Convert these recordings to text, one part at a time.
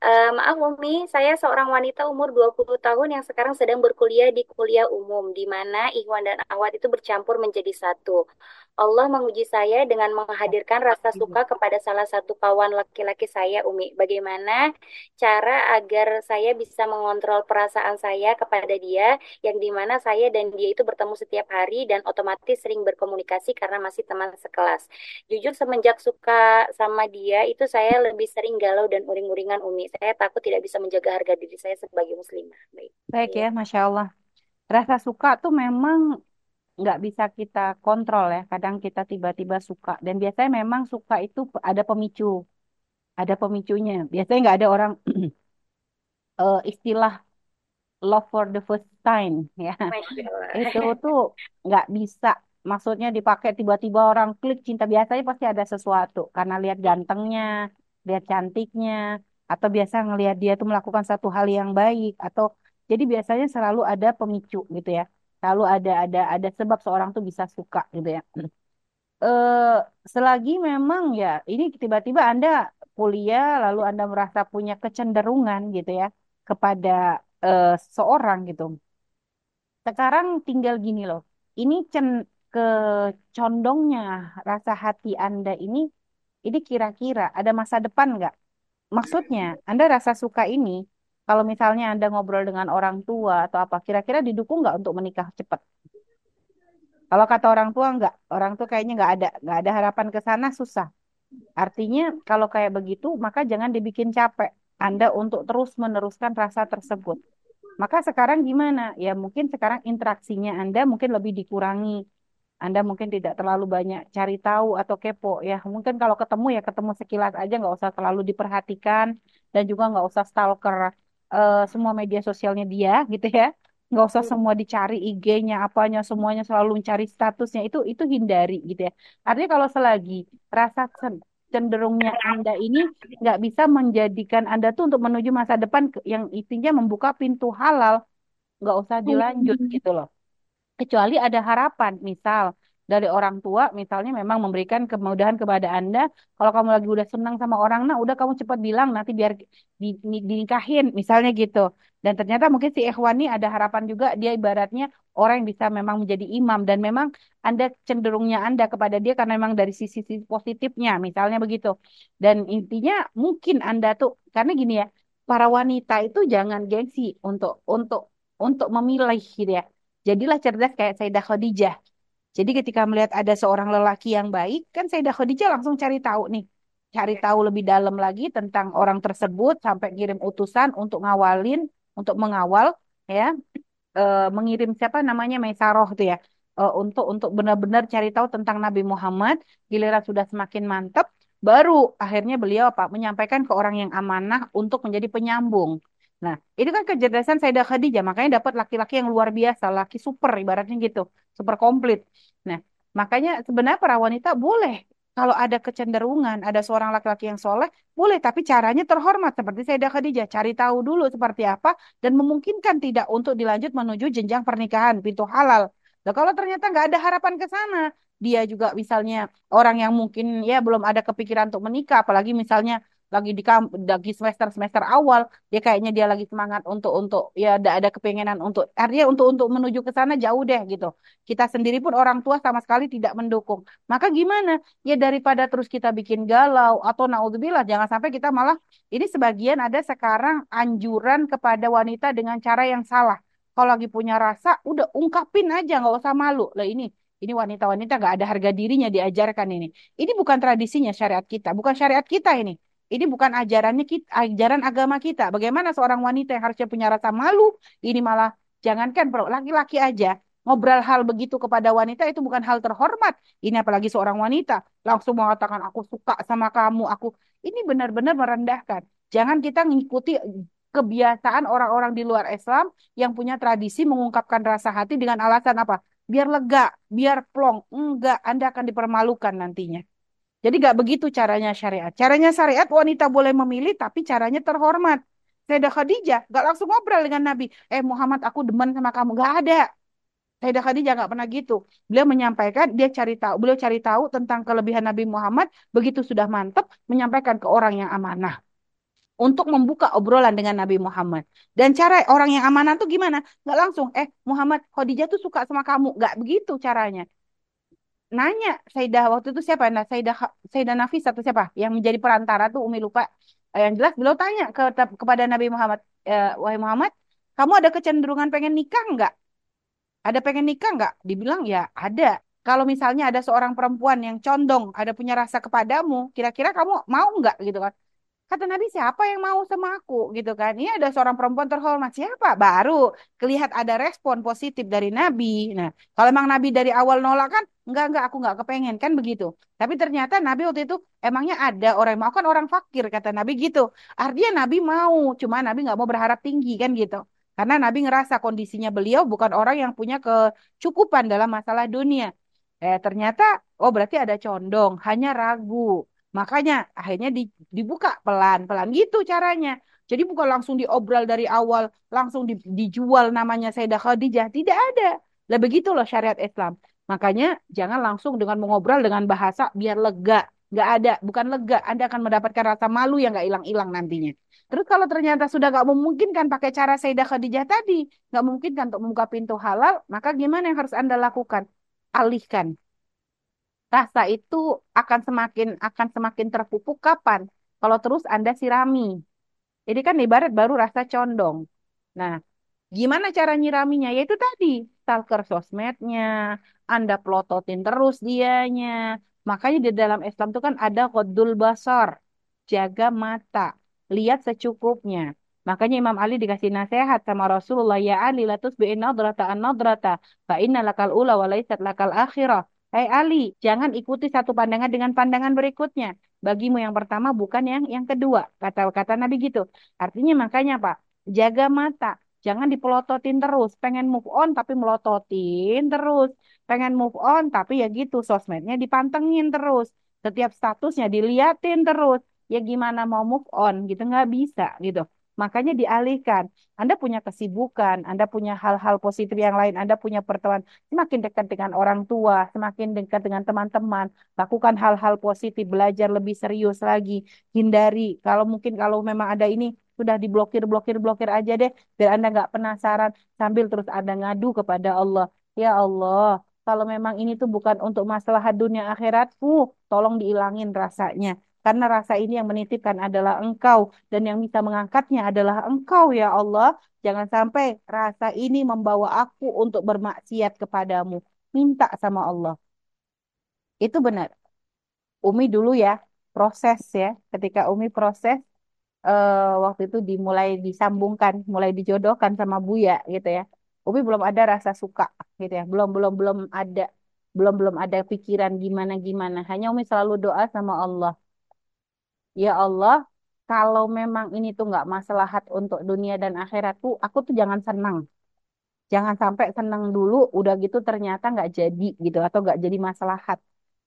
Eh, maaf Umi, saya seorang wanita umur 20 tahun yang sekarang sedang berkuliah di kuliah umum, di mana Ikhwan dan Akhwat itu bercampur menjadi satu. Allah menguji saya dengan menghadirkan rasa suka kepada salah satu kawan laki-laki saya, Umi. Bagaimana cara agar saya bisa mengontrol perasaan saya kepada dia, yang di mana saya dan dia itu bertemu setiap hari dan otomatis sering berkomunikasi karena masih teman sekelas. Jujur semenjak suka sama dia itu saya lebih sering galau dan uring-uringan Umi. Saya takut tidak bisa menjaga harga diri saya sebagai muslimah. Baik. Baik Iya. ya, Masya Allah. Rasa suka tuh memang nggak bisa kita kontrol ya. Kadang kita tiba-tiba suka. Dan biasanya memang suka itu ada pemicu. Ada pemicunya. Biasanya nggak ada orang eh, istilah love for the first time ya. Itu tuh nggak bisa. Maksudnya dipakai tiba-tiba orang klik cinta. Biasanya pasti ada sesuatu. Karena lihat gantengnya, lihat cantiknya. Atau biasa ngelihat dia tuh melakukan satu hal yang baik. Atau jadi biasanya selalu ada pemicu gitu ya. Selalu ada ada ada sebab seorang tuh bisa suka gitu ya. eh selagi memang ya ini tiba-tiba Anda kuliah lalu Anda merasa punya kecenderungan gitu ya kepada eh, seorang gitu. Sekarang tinggal gini loh. Ini cen kecondongnya rasa hati Anda ini ini kira-kira ada masa depan nggak? Maksudnya, Anda rasa suka ini kalau misalnya Anda ngobrol dengan orang tua atau apa, kira-kira didukung nggak untuk menikah cepat? Kalau kata orang tua nggak, orang tua kayaknya nggak ada, nggak ada harapan ke sana susah. Artinya kalau kayak begitu, maka jangan dibikin capek Anda untuk terus meneruskan rasa tersebut. Maka sekarang gimana? Ya mungkin sekarang interaksinya Anda mungkin lebih dikurangi. Anda mungkin tidak terlalu banyak cari tahu atau kepo ya. Mungkin kalau ketemu ya ketemu sekilas aja, nggak usah terlalu diperhatikan dan juga nggak usah stalker eh, semua media sosialnya dia gitu ya. Nggak usah semua dicari IG-nya, apanya, semuanya selalu mencari statusnya itu itu hindari gitu ya. Artinya kalau selagi rasa cen- cenderungnya Anda ini nggak bisa menjadikan Anda tuh untuk menuju masa depan yang intinya membuka pintu halal, nggak usah dilanjut gitu loh kecuali ada harapan. Misal dari orang tua, misalnya memang memberikan kemudahan kepada Anda. Kalau kamu lagi udah senang sama orang, nah udah kamu cepat bilang nanti biar di, di- dinikahin, misalnya gitu. Dan ternyata mungkin si Ikhwani ada harapan juga dia ibaratnya orang yang bisa memang menjadi imam dan memang Anda cenderungnya Anda kepada dia karena memang dari sisi-sisi positifnya, misalnya begitu. Dan intinya mungkin Anda tuh karena gini ya, para wanita itu jangan gengsi untuk untuk untuk memilih gitu ya Jadilah cerdas kayak Sayyidah Khadijah. Jadi ketika melihat ada seorang lelaki yang baik, kan Sayyidah Khadijah langsung cari tahu nih. Cari tahu lebih dalam lagi tentang orang tersebut sampai kirim utusan untuk ngawalin, untuk mengawal ya, eh, mengirim siapa namanya Maisaroh tuh ya. eh, untuk untuk benar-benar cari tahu tentang Nabi Muhammad, giliran sudah semakin mantap, baru akhirnya beliau apa? menyampaikan ke orang yang amanah untuk menjadi penyambung. Nah, itu kan kecerdasan Sayyidah Khadijah, makanya dapat laki-laki yang luar biasa, laki super ibaratnya gitu, super komplit. Nah, makanya sebenarnya para wanita boleh kalau ada kecenderungan, ada seorang laki-laki yang soleh, boleh, tapi caranya terhormat seperti Sayyidah Khadijah, cari tahu dulu seperti apa dan memungkinkan tidak untuk dilanjut menuju jenjang pernikahan, pintu halal. Nah, kalau ternyata nggak ada harapan ke sana, dia juga misalnya orang yang mungkin ya belum ada kepikiran untuk menikah, apalagi misalnya lagi di kamp, lagi semester semester awal dia kayaknya dia lagi semangat untuk untuk ya ada ada kepengenan untuk artinya untuk untuk menuju ke sana jauh deh gitu. Kita sendiri pun orang tua sama sekali tidak mendukung. Maka gimana? Ya daripada terus kita bikin galau atau naudzubillah jangan sampai kita malah ini sebagian ada sekarang anjuran kepada wanita dengan cara yang salah. Kalau lagi punya rasa udah ungkapin aja nggak usah malu. Lah ini ini wanita-wanita nggak ada harga dirinya diajarkan ini. Ini bukan tradisinya syariat kita bukan syariat kita ini ini bukan ajarannya kita, ajaran agama kita. Bagaimana seorang wanita yang harusnya punya rasa malu, ini malah jangankan laki-laki aja ngobrol hal begitu kepada wanita itu bukan hal terhormat. Ini apalagi seorang wanita langsung mengatakan aku suka sama kamu, aku ini benar-benar merendahkan. Jangan kita mengikuti kebiasaan orang-orang di luar Islam yang punya tradisi mengungkapkan rasa hati dengan alasan apa? Biar lega, biar plong. Enggak, Anda akan dipermalukan nantinya. Jadi gak begitu caranya syariat. Caranya syariat wanita boleh memilih tapi caranya terhormat. Sayyidah Khadijah gak langsung ngobrol dengan Nabi. Eh Muhammad aku demen sama kamu. Gak ada. Sayyidah Khadijah gak pernah gitu. Beliau menyampaikan dia cari tahu. Beliau cari tahu tentang kelebihan Nabi Muhammad. Begitu sudah mantap menyampaikan ke orang yang amanah. untuk membuka obrolan dengan Nabi Muhammad. Dan cara orang yang amanah tuh gimana? Nggak langsung, eh Muhammad, Khadijah tuh suka sama kamu. Nggak begitu caranya. Nanya Sayyidah waktu itu siapa? Nah, Sayyidah, Sayyidah Nafis atau siapa? Yang menjadi perantara tuh Umi lupa. Eh, Yang jelas beliau tanya ke, kepada Nabi Muhammad, eh, Wahai Muhammad, kamu ada kecenderungan pengen nikah nggak? Ada pengen nikah nggak? Dibilang ya ada. Kalau misalnya ada seorang perempuan yang condong, ada punya rasa kepadamu, kira-kira kamu mau nggak gitu kan? Kata Nabi, siapa yang mau sama aku gitu kan? Ini ada seorang perempuan terhormat. Siapa? Baru kelihatan ada respon positif dari Nabi. Nah, kalau emang Nabi dari awal nolak kan, enggak, enggak, aku enggak kepengen kan begitu. Tapi ternyata Nabi waktu itu emangnya ada orang yang mau kan orang fakir kata Nabi gitu. Artinya Nabi mau, cuma Nabi nggak mau berharap tinggi kan gitu. Karena Nabi ngerasa kondisinya beliau bukan orang yang punya kecukupan dalam masalah dunia. Eh, ternyata, oh berarti ada condong, hanya ragu. Makanya akhirnya di- dibuka pelan-pelan gitu caranya. Jadi bukan langsung diobral dari awal, langsung di- dijual namanya Sayyidah Khadijah. Tidak ada. Lah begitu loh syariat Islam. Makanya jangan langsung dengan mengobrol dengan bahasa biar lega. Nggak ada, bukan lega. Anda akan mendapatkan rasa malu yang nggak hilang-hilang nantinya. Terus kalau ternyata sudah nggak memungkinkan pakai cara Sayyidah Khadijah tadi, nggak memungkinkan untuk membuka pintu halal, maka gimana yang harus Anda lakukan? Alihkan rasa itu akan semakin akan semakin terpupuk kapan? Kalau terus Anda sirami. Ini kan ibarat baru rasa condong. Nah, gimana cara nyiraminya? Yaitu tadi, stalker sosmednya, Anda pelototin terus dianya. Makanya di dalam Islam itu kan ada qadul basar, jaga mata, lihat secukupnya. Makanya Imam Ali dikasih nasihat sama Rasulullah, ya Ali, la tusbi'in nadrata an nadrata, fa inna lakal ula wa laysat lakal akhirah. Hai Ali, jangan ikuti satu pandangan dengan pandangan berikutnya. Bagimu yang pertama bukan yang yang kedua. Kata kata Nabi gitu. Artinya makanya Pak, jaga mata. Jangan dipelototin terus. Pengen move on tapi melototin terus. Pengen move on tapi ya gitu. Sosmednya dipantengin terus. Setiap statusnya diliatin terus. Ya gimana mau move on gitu. Nggak bisa gitu. Makanya dialihkan. Anda punya kesibukan. Anda punya hal-hal positif yang lain. Anda punya pertemuan. Semakin dekat dengan orang tua. Semakin dekat dengan teman-teman. Lakukan hal-hal positif. Belajar lebih serius lagi. Hindari. Kalau mungkin kalau memang ada ini sudah diblokir, blokir, blokir aja deh, biar Anda nggak penasaran sambil terus Anda ngadu kepada Allah. Ya Allah, kalau memang ini tuh bukan untuk masalah dunia akhiratku, tolong diilangin rasanya. Karena rasa ini yang menitipkan adalah Engkau dan yang bisa mengangkatnya adalah Engkau ya Allah. Jangan sampai rasa ini membawa aku untuk bermaksiat kepadamu. Minta sama Allah. Itu benar. Umi dulu ya, proses ya. Ketika Umi proses eh, waktu itu dimulai disambungkan, mulai dijodohkan sama Buya gitu ya. Umi belum ada rasa suka gitu ya. Belum belum belum ada belum belum ada pikiran gimana gimana. Hanya Umi selalu doa sama Allah. Ya Allah, kalau memang ini tuh nggak maslahat untuk dunia dan akhiratku, aku tuh jangan senang. Jangan sampai senang dulu, udah gitu ternyata nggak jadi gitu atau nggak jadi maslahat.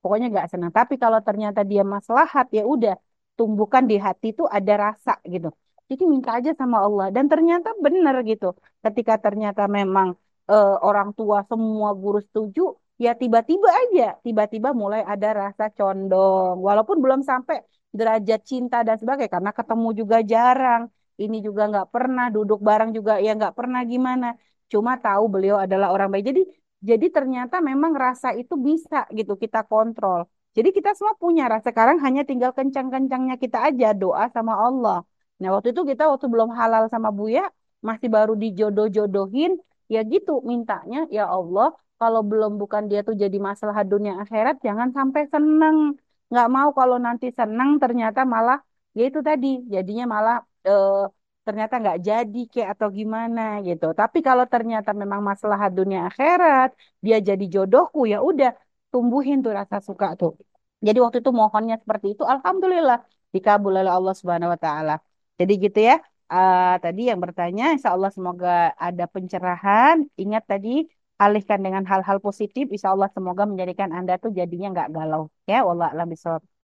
Pokoknya nggak senang. Tapi kalau ternyata dia maslahat, ya udah tumbuhkan di hati itu ada rasa gitu. Jadi minta aja sama Allah. Dan ternyata benar gitu. Ketika ternyata memang eh, orang tua semua guru setuju, ya tiba-tiba aja, tiba-tiba mulai ada rasa condong. Walaupun belum sampai derajat cinta dan sebagainya, karena ketemu juga jarang. Ini juga nggak pernah duduk bareng juga ya nggak pernah gimana. Cuma tahu beliau adalah orang baik. Jadi jadi ternyata memang rasa itu bisa gitu kita kontrol. Jadi kita semua punya rasa. Sekarang hanya tinggal kencang-kencangnya kita aja doa sama Allah. Nah waktu itu kita waktu belum halal sama Buya, masih baru dijodoh-jodohin, ya gitu mintanya, ya Allah, kalau belum bukan dia tuh jadi masalah dunia akhirat, jangan sampai seneng. Nggak mau kalau nanti seneng ternyata malah, ya itu tadi, jadinya malah eh, ternyata nggak jadi kayak atau gimana gitu. Tapi kalau ternyata memang masalah dunia akhirat, dia jadi jodohku, ya udah tumbuhin tuh rasa suka tuh. Jadi waktu itu mohonnya seperti itu, alhamdulillah dikabul oleh Allah Subhanahu wa taala. Jadi gitu ya. Ah, tadi yang bertanya, insya Allah semoga ada pencerahan. Ingat tadi alihkan dengan hal-hal positif. Insya Allah semoga menjadikan Anda tuh jadinya nggak galau. Ya, Allah alam bisawab.